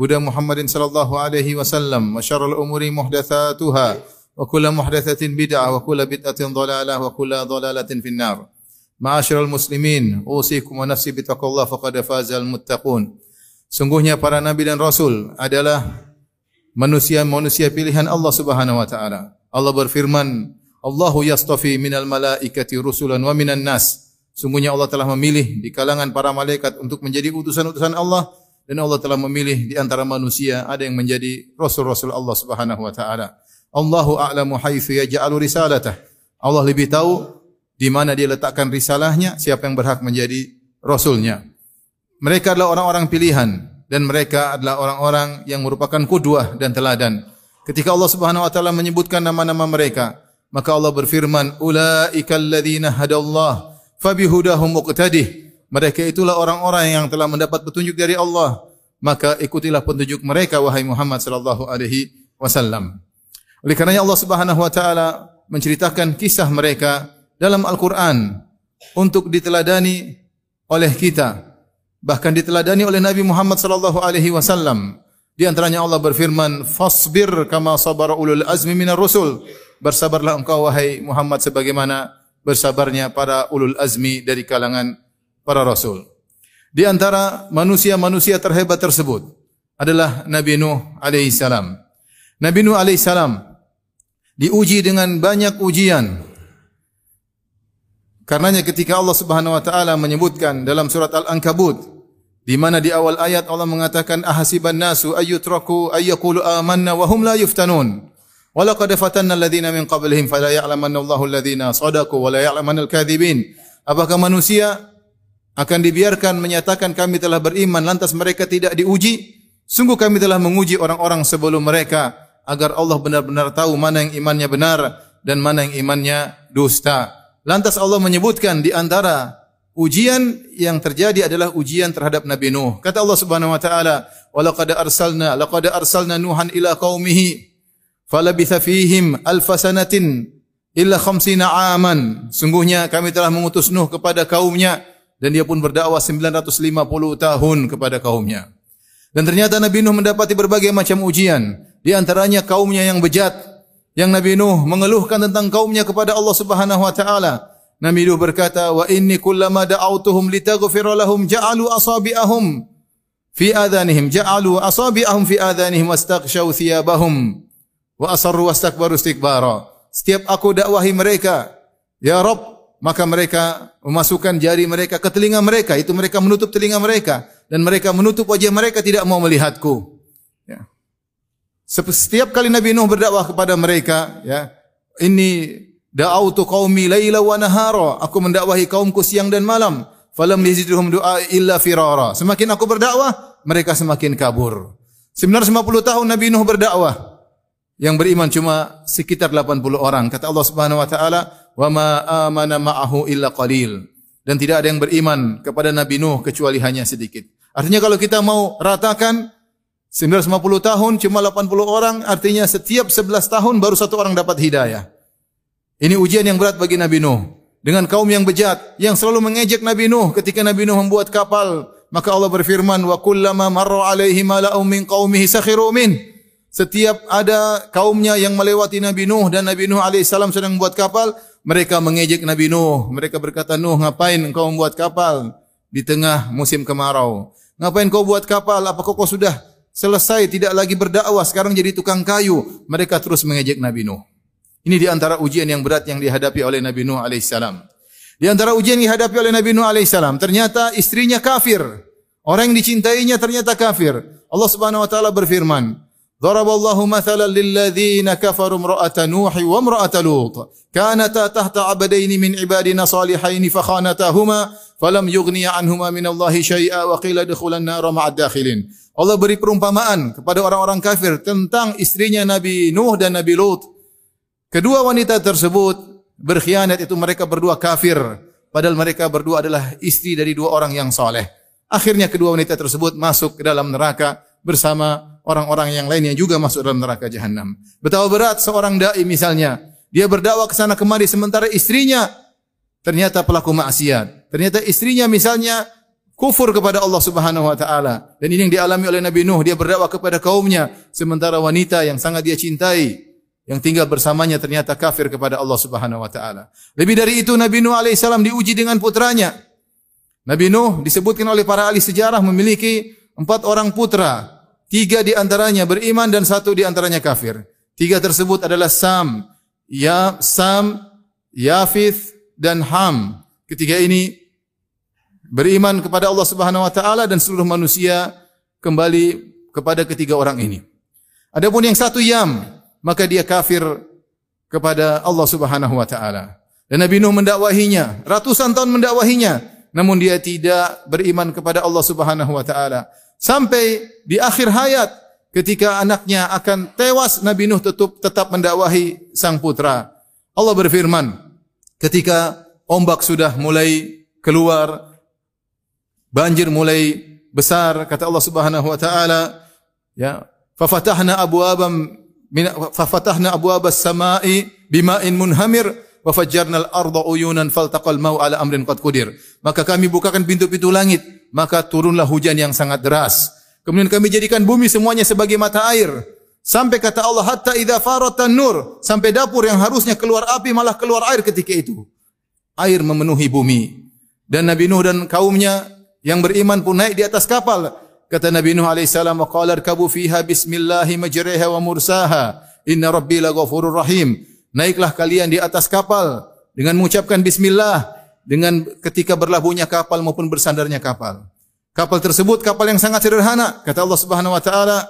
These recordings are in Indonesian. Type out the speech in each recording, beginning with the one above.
هدى محمد صلى الله عليه وسلم وشر الأمور محدثاتها وكل محدثة بدعة وكل بدعة ضلالة وكل ضلالة في النار معاشر المسلمين أوصيكم ونفسي بتقوى الله فقد فاز المتقون Sungguhnya para nabi dan rasul adalah manusia-manusia pilihan Allah Subhanahu wa taala. Allah berfirman, "Allahu yastafi minal malaikati rusulan wa minan nas." Sungguhnya Allah telah memilih di kalangan para malaikat untuk menjadi utusan-utusan Allah dan Allah telah memilih di antara manusia ada yang menjadi rasul-rasul Allah Subhanahu wa taala. Allahu a'lamu haitsu yaj'alu risalatah. Allah lebih tahu di mana dia letakkan risalahnya, siapa yang berhak menjadi rasulnya. Mereka adalah orang-orang pilihan dan mereka adalah orang-orang yang merupakan kudwah dan teladan. Ketika Allah Subhanahu wa taala menyebutkan nama-nama mereka, maka Allah berfirman, "Ulaikal ladzina hadallah fabihudahum muqtadih." Mereka itulah orang-orang yang telah mendapat petunjuk dari Allah, maka ikutilah petunjuk mereka wahai Muhammad sallallahu alaihi wasallam. Oleh karenanya Allah Subhanahu wa taala menceritakan kisah mereka dalam Al-Qur'an untuk diteladani oleh kita bahkan diteladani oleh Nabi Muhammad sallallahu alaihi wasallam. Di antaranya Allah berfirman, "Fasbir kama sabara ulul azmi minar rusul." Bersabarlah engkau wahai Muhammad sebagaimana bersabarnya para ulul azmi dari kalangan para rasul. Di antara manusia-manusia terhebat tersebut adalah Nabi Nuh alaihi salam. Nabi Nuh alaihi salam diuji dengan banyak ujian. Karenanya ketika Allah Subhanahu wa taala menyebutkan dalam surat Al-Ankabut di mana di awal ayat Allah mengatakan ahasiban nasu ayyutraku ayyaqulu amanna wa hum la yuftanun. Wa fatanna alladhina min qablihim fala ya'lamanna Allahu alladhina sadaqu wa la ya'lamanna al-kadhibin. Apakah manusia akan dibiarkan menyatakan kami telah beriman lantas mereka tidak diuji? Sungguh kami telah menguji orang-orang sebelum mereka agar Allah benar-benar tahu mana yang imannya benar dan mana yang imannya dusta. Lantas Allah menyebutkan di antara ujian yang terjadi adalah ujian terhadap Nabi Nuh. Kata Allah Subhanahu wa taala, "Wa laqad arsalna laqad arsalna Nuhan ila qaumihi falabitha fihim alf sanatin illa khamsina aman." Sungguhnya kami telah mengutus Nuh kepada kaumnya dan dia pun berdakwah 950 tahun kepada kaumnya. Dan ternyata Nabi Nuh mendapati berbagai macam ujian, di antaranya kaumnya yang bejat, yang Nabi Nuh mengeluhkan tentang kaumnya kepada Allah Subhanahu wa taala. Nabi Nuh berkata, "Wa inni kullama da'awtuhum litaghfira lahum ja'alu asabi'ahum fi adhanihim ja'alu asabi'ahum fi adhanihim wastaghshaw thiyabahum wa asarru wastakbaru istikbara." Setiap aku dakwahi mereka, ya Rabb, maka mereka memasukkan jari mereka ke telinga mereka, itu mereka menutup telinga mereka dan mereka menutup wajah mereka tidak mau melihatku. Ya. Setiap kali Nabi Nuh berdakwah kepada mereka, ya, ini da'autu qaumi laila wa nahara. Aku mendakwahi kaumku siang dan malam. Falam yazidhum du'a illa firara. Semakin aku berdakwah, mereka semakin kabur. 950 tahun Nabi Nuh berdakwah. Yang beriman cuma sekitar 80 orang. Kata Allah Subhanahu wa taala, "Wa ma amana ma'ahu illa qalil." Dan tidak ada yang beriman kepada Nabi Nuh kecuali hanya sedikit. Artinya kalau kita mau ratakan 950 tahun cuma 80 orang artinya setiap 11 tahun baru satu orang dapat hidayah. Ini ujian yang berat bagi Nabi Nuh. Dengan kaum yang bejat yang selalu mengejek Nabi Nuh ketika Nabi Nuh membuat kapal, maka Allah berfirman wa kullama marra alaihi mala'um min qaumihi sakhiru min. Setiap ada kaumnya yang melewati Nabi Nuh dan Nabi Nuh alaihissalam sedang membuat kapal, mereka mengejek Nabi Nuh. Mereka berkata, "Nuh, ngapain engkau membuat kapal di tengah musim kemarau? Ngapain kau buat kapal? Apakah kau sudah selesai? Tidak lagi berdakwah. Sekarang jadi tukang kayu. Mereka terus mengejek Nabi Nuh. Ini di antara ujian yang berat yang dihadapi oleh Nabi Nuh alaihissalam di antara ujian yang dihadapi oleh Nabi Nuh alaihissalam ternyata istrinya kafir. Orang yang dicintainya ternyata kafir. Allah Subhanahu wa taala berfirman Daraballahu mathalan lilladzina kafaru imra'ata Nuhi wa imra'ata Lut. Kanata tahta 'abdaini min ibadina salihaini fakhanatahuma falam yughniya anhuma min Allahi syai'a wa qila dukhulan nar ma'ad. Allah beri perumpamaan kepada orang-orang kafir tentang istrinya Nabi Nuh dan Nabi Lut. Kedua wanita tersebut berkhianat itu mereka berdua kafir padahal mereka berdua adalah istri dari dua orang yang soleh. Akhirnya kedua wanita tersebut masuk ke dalam neraka bersama orang-orang yang lain yang juga masuk dalam neraka jahanam. Betapa berat seorang dai misalnya, dia berdakwah ke sana kemari sementara istrinya ternyata pelaku maksiat. Ternyata istrinya misalnya kufur kepada Allah Subhanahu wa taala. Dan ini yang dialami oleh Nabi Nuh, dia berdakwah kepada kaumnya sementara wanita yang sangat dia cintai yang tinggal bersamanya ternyata kafir kepada Allah Subhanahu wa taala. Lebih dari itu Nabi Nuh alaihissalam diuji dengan putranya. Nabi Nuh disebutkan oleh para ahli sejarah memiliki empat orang putra. Tiga di antaranya beriman dan satu di antaranya kafir. Tiga tersebut adalah Sam, Ya, Sam, Yafith, dan Ham. Ketiga ini beriman kepada Allah Subhanahu wa taala dan seluruh manusia kembali kepada ketiga orang ini. Adapun yang satu Yam, maka dia kafir kepada Allah Subhanahu wa taala. Dan Nabi Nuh mendakwahinya, ratusan tahun mendakwahinya, namun dia tidak beriman kepada Allah Subhanahu wa taala. Sampai di akhir hayat ketika anaknya akan tewas Nabi Nuh tetap tetap mendakwahi sang putra. Allah berfirman ketika ombak sudah mulai keluar banjir mulai besar kata Allah Subhanahu wa taala ya fafatahna abwabam min fafatahna abwabas samai bima'in munhamir wa fajjarnal arda uyunan faltaqal mau ala amrin qad qudir. Maka kami bukakan pintu-pintu langit, maka turunlah hujan yang sangat deras. Kemudian kami jadikan bumi semuanya sebagai mata air. Sampai kata Allah hatta idza faratan nur, sampai dapur yang harusnya keluar api malah keluar air ketika itu. Air memenuhi bumi. Dan Nabi Nuh dan kaumnya yang beriman pun naik di atas kapal. Kata Nabi Nuh alaihissalam, "Wa qala irkabu fiha bismillahi majriha wa mursaha. Inna rabbi laghafurur rahim." Naiklah kalian di atas kapal dengan mengucapkan bismillah dengan ketika berlabuhnya kapal maupun bersandarnya kapal. Kapal tersebut kapal yang sangat sederhana. Kata Allah Subhanahu wa taala,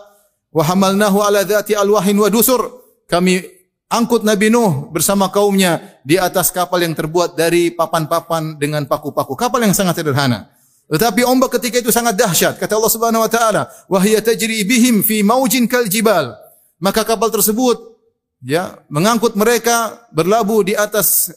"Wa hamalnahu ala dzati alwahin wa dusur." Kami angkut Nabi Nuh bersama kaumnya di atas kapal yang terbuat dari papan-papan dengan paku-paku. Kapal yang sangat sederhana. Tetapi ombak ketika itu sangat dahsyat. Kata Allah Subhanahu wa taala, "Wa hiya tajri bihim fi maujin kal jibal." Maka kapal tersebut ya mengangkut mereka berlabuh di atas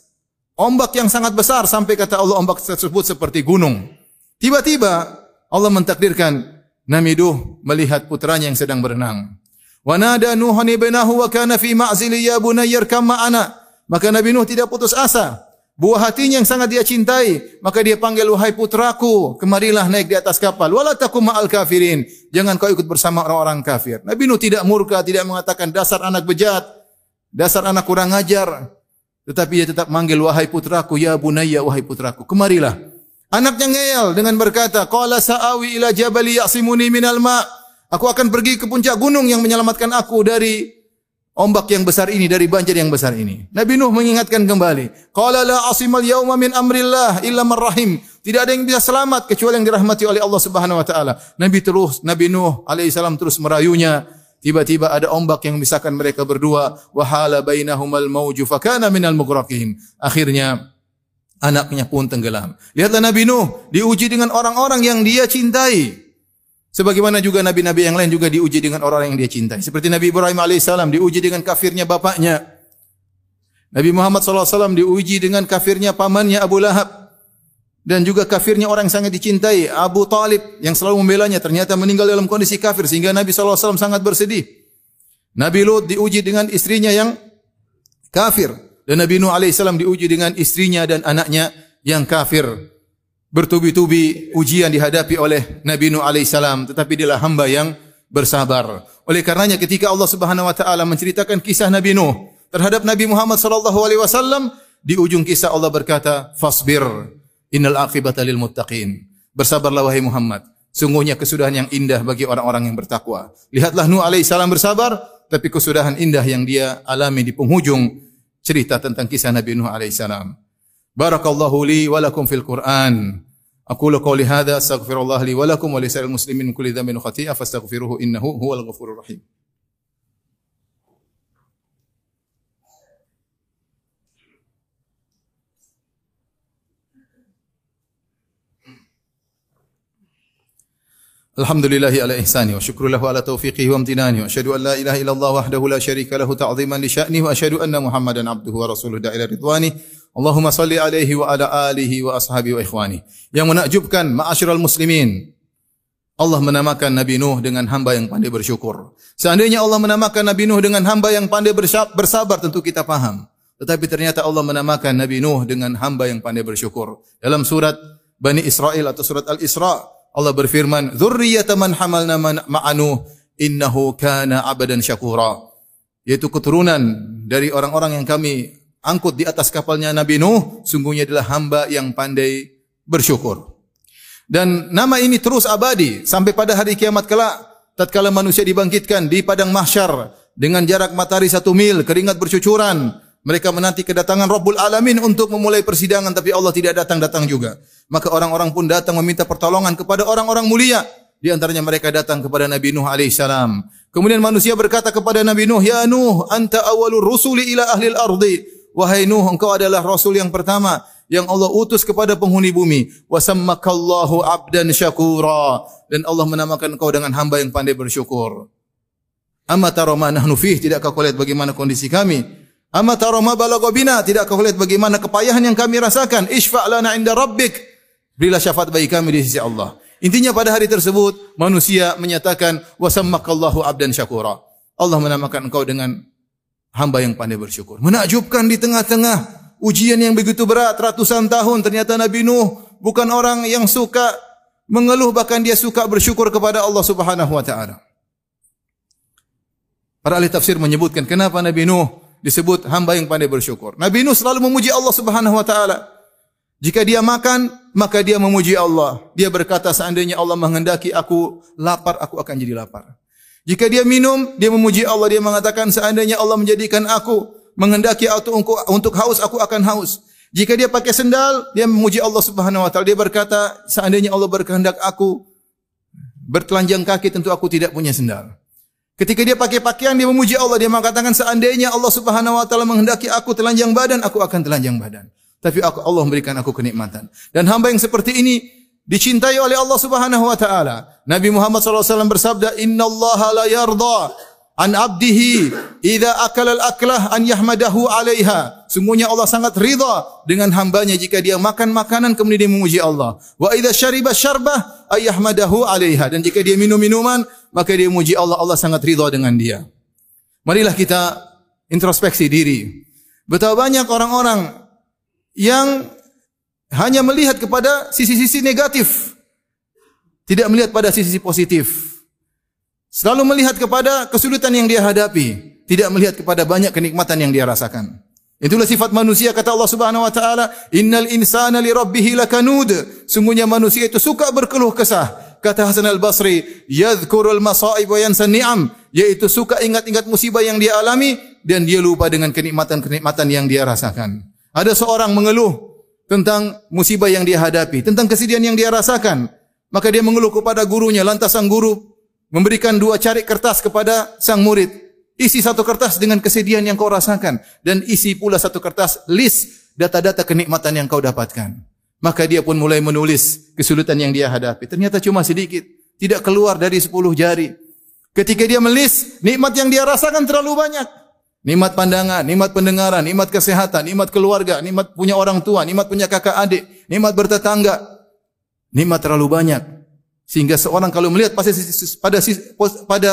ombak yang sangat besar sampai kata Allah ombak tersebut seperti gunung. Tiba-tiba Allah mentakdirkan Nabi Nuh melihat putranya yang sedang berenang. Wa nada Nuhan ibnahu wa kana fi ma'zili ya ma'ana. Maka Nabi Nuh tidak putus asa. Buah hatinya yang sangat dia cintai, maka dia panggil wahai putraku, kemarilah naik di atas kapal. Wala takum ma'al kafirin. Jangan kau ikut bersama orang-orang kafir. Nabi Nuh tidak murka, tidak mengatakan dasar anak bejat. Dasar anak kurang ajar. Tetapi dia tetap manggil wahai putraku, ya bunayya wahai putraku, kemarilah. Anaknya ngeyel dengan berkata, "Qala sa'awi ila jabali ya'simuni minal ma." Aku akan pergi ke puncak gunung yang menyelamatkan aku dari ombak yang besar ini, dari banjir yang besar ini. Nabi Nuh mengingatkan kembali, "Qala la asimal yauma min amrillah illa man rahim." Tidak ada yang bisa selamat kecuali yang dirahmati oleh Allah Subhanahu wa taala. Nabi terus Nabi Nuh alaihissalam terus merayunya, Tiba-tiba ada ombak yang memisahkan mereka berdua. Wahala bainahumal mauju fakana minal mughraqin. Akhirnya anaknya pun tenggelam. Lihatlah Nabi Nuh diuji dengan orang-orang yang dia cintai. Sebagaimana juga nabi-nabi yang lain juga diuji dengan orang yang dia cintai. Seperti Nabi Ibrahim alaihissalam diuji dengan kafirnya bapaknya. Nabi Muhammad SAW diuji dengan kafirnya pamannya Abu Lahab dan juga kafirnya orang yang sangat dicintai Abu Talib yang selalu membelanya ternyata meninggal dalam kondisi kafir sehingga Nabi SAW sangat bersedih. Nabi Lut diuji dengan istrinya yang kafir dan Nabi Nuh alaihissalam diuji dengan istrinya dan anaknya yang kafir. Bertubi-tubi ujian dihadapi oleh Nabi Nuh alaihissalam tetapi dialah hamba yang bersabar. Oleh karenanya ketika Allah Subhanahu wa taala menceritakan kisah Nabi Nuh terhadap Nabi Muhammad sallallahu alaihi wasallam di ujung kisah Allah berkata fasbir Innal aqibata lil muttaqin. Bersabarlah wahai Muhammad. Sungguhnya kesudahan yang indah bagi orang-orang yang bertakwa. Lihatlah Nuh alaihi salam bersabar, tapi kesudahan indah yang dia alami di penghujung cerita tentang kisah Nabi Nuh alaihi salam. Barakallahu li wa lakum fil Qur'an. Aqulu qawli hadha astaghfirullah li wa lakum wa li muslimin kulli dhanbin khati'ah fastaghfiruhu innahu huwal ghafurur rahim. Alhamdulillahi ala ihsani wahdahu la syarika lahu sya'ni wa asyhadu Muhammadan abduhu wa rasuluhu da'ila ridwani Allahumma salli alaihi wa alihi wa ashabi wa ikhwani muslimin Allah menamakan Nabi Nuh dengan hamba yang pandai bersyukur. Seandainya Allah menamakan Nabi Nuh dengan hamba yang pandai bersabar, tentu kita paham. Tetapi ternyata Allah menamakan Nabi Nuh dengan hamba yang pandai bersyukur. Dalam surat Bani Israel atau surat Al-Isra, Allah berfirman, "Dzurriyyata man hamalna ma'anu innahu kana 'abdan syakura." Yaitu keturunan dari orang-orang yang kami angkut di atas kapalnya Nabi Nuh, sungguhnya adalah hamba yang pandai bersyukur. Dan nama ini terus abadi sampai pada hari kiamat kelak tatkala manusia dibangkitkan di padang mahsyar dengan jarak matahari satu mil, keringat bercucuran, mereka menanti kedatangan Rabbul Alamin untuk memulai persidangan tapi Allah tidak datang-datang juga. Maka orang-orang pun datang meminta pertolongan kepada orang-orang mulia. Di antaranya mereka datang kepada Nabi Nuh alaihissalam. Kemudian manusia berkata kepada Nabi Nuh, "Ya Nuh, anta awalur rusuli ila ahli al-ardi." Wahai Nuh, engkau adalah rasul yang pertama yang Allah utus kepada penghuni bumi. Wasammakallahu abdan syakura. Dan Allah menamakan engkau dengan hamba yang pandai bersyukur. Amma tara nahnu fih, tidakkah kau lihat bagaimana kondisi kami? Amma tara ma balagha? Tidakkah kau lihat bagaimana kepayahan yang kami rasakan? Isfa' lana 'inda rabbik. Berilah syafaat bagi kami di sisi Allah. Intinya pada hari tersebut manusia menyatakan wasammakallahu abdan syakura. Allah menamakan engkau dengan hamba yang pandai bersyukur. Menakjubkan di tengah-tengah ujian yang begitu berat ratusan tahun ternyata Nabi Nuh bukan orang yang suka mengeluh bahkan dia suka bersyukur kepada Allah Subhanahu wa taala. Para ahli tafsir menyebutkan kenapa Nabi Nuh disebut hamba yang pandai bersyukur. Nabi Nuh selalu memuji Allah Subhanahu wa taala. Jika dia makan, maka dia memuji Allah. Dia berkata, seandainya Allah menghendaki aku lapar, aku akan jadi lapar. Jika dia minum, dia memuji Allah. Dia mengatakan, seandainya Allah menjadikan aku menghendaki aku untuk haus, aku akan haus. Jika dia pakai sendal, dia memuji Allah Subhanahu wa taala. Dia berkata, seandainya Allah berkehendak aku bertelanjang kaki, tentu aku tidak punya sendal. Ketika dia pakai pakaian dia memuji Allah dia mengatakan seandainya Allah Subhanahu wa taala menghendaki aku telanjang badan aku akan telanjang badan. Tapi aku, Allah memberikan aku kenikmatan. Dan hamba yang seperti ini dicintai oleh Allah Subhanahu wa taala. Nabi Muhammad SAW bersabda, "Inna Allah la yarda an abdihi idza akala al-aklah an yahmadahu 'alaiha." Sungguhnya Allah sangat ridha dengan hambanya jika dia makan makanan kemudian dia memuji Allah. Wa idza syariba syarbah ayyahmadahu 'alaiha. Dan jika dia minum minuman maka dia memuji Allah, Allah sangat ridha dengan dia. Marilah kita introspeksi diri. Betapa banyak orang-orang yang hanya melihat kepada sisi-sisi negatif. Tidak melihat pada sisi positif. Selalu melihat kepada kesulitan yang dia hadapi. Tidak melihat kepada banyak kenikmatan yang dia rasakan. Itulah sifat manusia kata Allah Subhanahu wa taala, "Innal insana li rabbih lakanud." Sungguhnya manusia itu suka berkeluh kesah. Kata Hasan al-Basri, yadhkurul masaib wa yansan ni'am, yaitu suka ingat-ingat musibah yang dia alami dan dia lupa dengan kenikmatan-kenikmatan yang dia rasakan. Ada seorang mengeluh tentang musibah yang dia hadapi, tentang kesedihan yang dia rasakan. Maka dia mengeluh kepada gurunya, lantas sang guru memberikan dua carik kertas kepada sang murid. Isi satu kertas dengan kesedihan yang kau rasakan dan isi pula satu kertas list data-data kenikmatan yang kau dapatkan. Maka dia pun mulai menulis kesulitan yang dia hadapi. Ternyata cuma sedikit. Tidak keluar dari sepuluh jari. Ketika dia melis, nikmat yang dia rasakan terlalu banyak. Nikmat pandangan, nikmat pendengaran, nikmat kesehatan, nikmat keluarga, nikmat punya orang tua, nikmat punya kakak adik, nikmat bertetangga. Nikmat terlalu banyak. Sehingga seorang kalau melihat pasti pada pada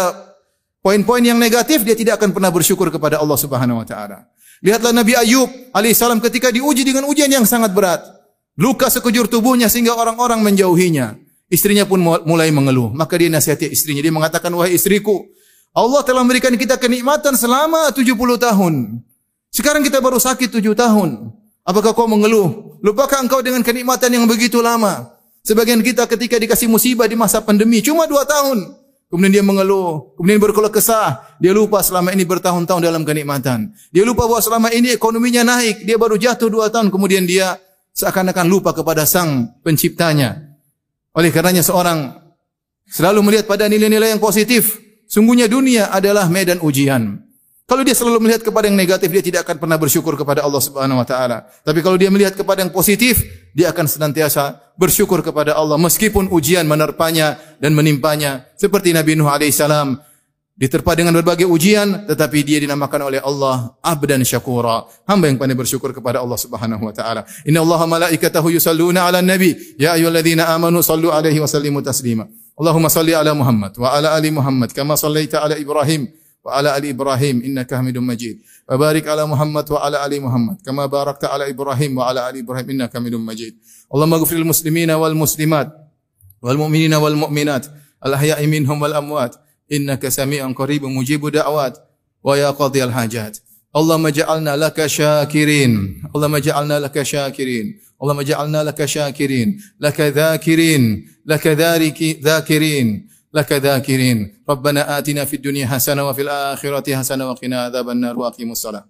poin-poin yang negatif dia tidak akan pernah bersyukur kepada Allah Subhanahu wa taala. Lihatlah Nabi Ayub alaihissalam ketika diuji dengan ujian yang sangat berat. Luka sekujur tubuhnya sehingga orang-orang menjauhinya. Istrinya pun mulai mengeluh. Maka dia nasihati istrinya. Dia mengatakan, wahai istriku, Allah telah memberikan kita kenikmatan selama 70 tahun. Sekarang kita baru sakit 7 tahun. Apakah kau mengeluh? Lupakan engkau dengan kenikmatan yang begitu lama. Sebagian kita ketika dikasih musibah di masa pandemi cuma 2 tahun. Kemudian dia mengeluh, kemudian berkeluh kesah. Dia lupa selama ini bertahun-tahun dalam kenikmatan. Dia lupa bahwa selama ini ekonominya naik. Dia baru jatuh 2 tahun, kemudian dia seakan-akan lupa kepada sang penciptanya. Oleh karenanya seorang selalu melihat pada nilai-nilai yang positif. Sungguhnya dunia adalah medan ujian. Kalau dia selalu melihat kepada yang negatif, dia tidak akan pernah bersyukur kepada Allah Subhanahu wa taala. Tapi kalau dia melihat kepada yang positif, dia akan senantiasa bersyukur kepada Allah meskipun ujian menerpanya dan menimpanya. Seperti Nabi Nuh alaihissalam diterpa dengan berbagai ujian tetapi dia dinamakan oleh Allah abdan syakura. Hamba yang pandai bersyukur kepada Allah Subhanahu wa taala. Inna Allah malaikatahu yusalluna ala nabi. Ya ayyuhalladzina amanu sallu alaihi wa sallimu taslima. Allahumma salli ala Muhammad wa ala ali Muhammad kama sallaita ala Ibrahim wa ala ali Ibrahim innaka Hamidum Majid. Wa barik ala Muhammad wa ala ali Muhammad kama barakta ala Ibrahim wa ala ali Ibrahim innaka Hamidum Majid. Allahumma ighfir lil muslimina wal muslimat wal mu'minina wal mu'minat al ahya'i minhum wal amwat innaka sami'un qaribun mujibu da'wat wa ya qadhiyal hajat. Allahumma ja'alna laka syakirin Allahumma لك ذاكرين. ربنا آتنا في الدنيا حسنة وفي الآخرة حسنة وقنا عذاب النار وأقيموا الصلاة.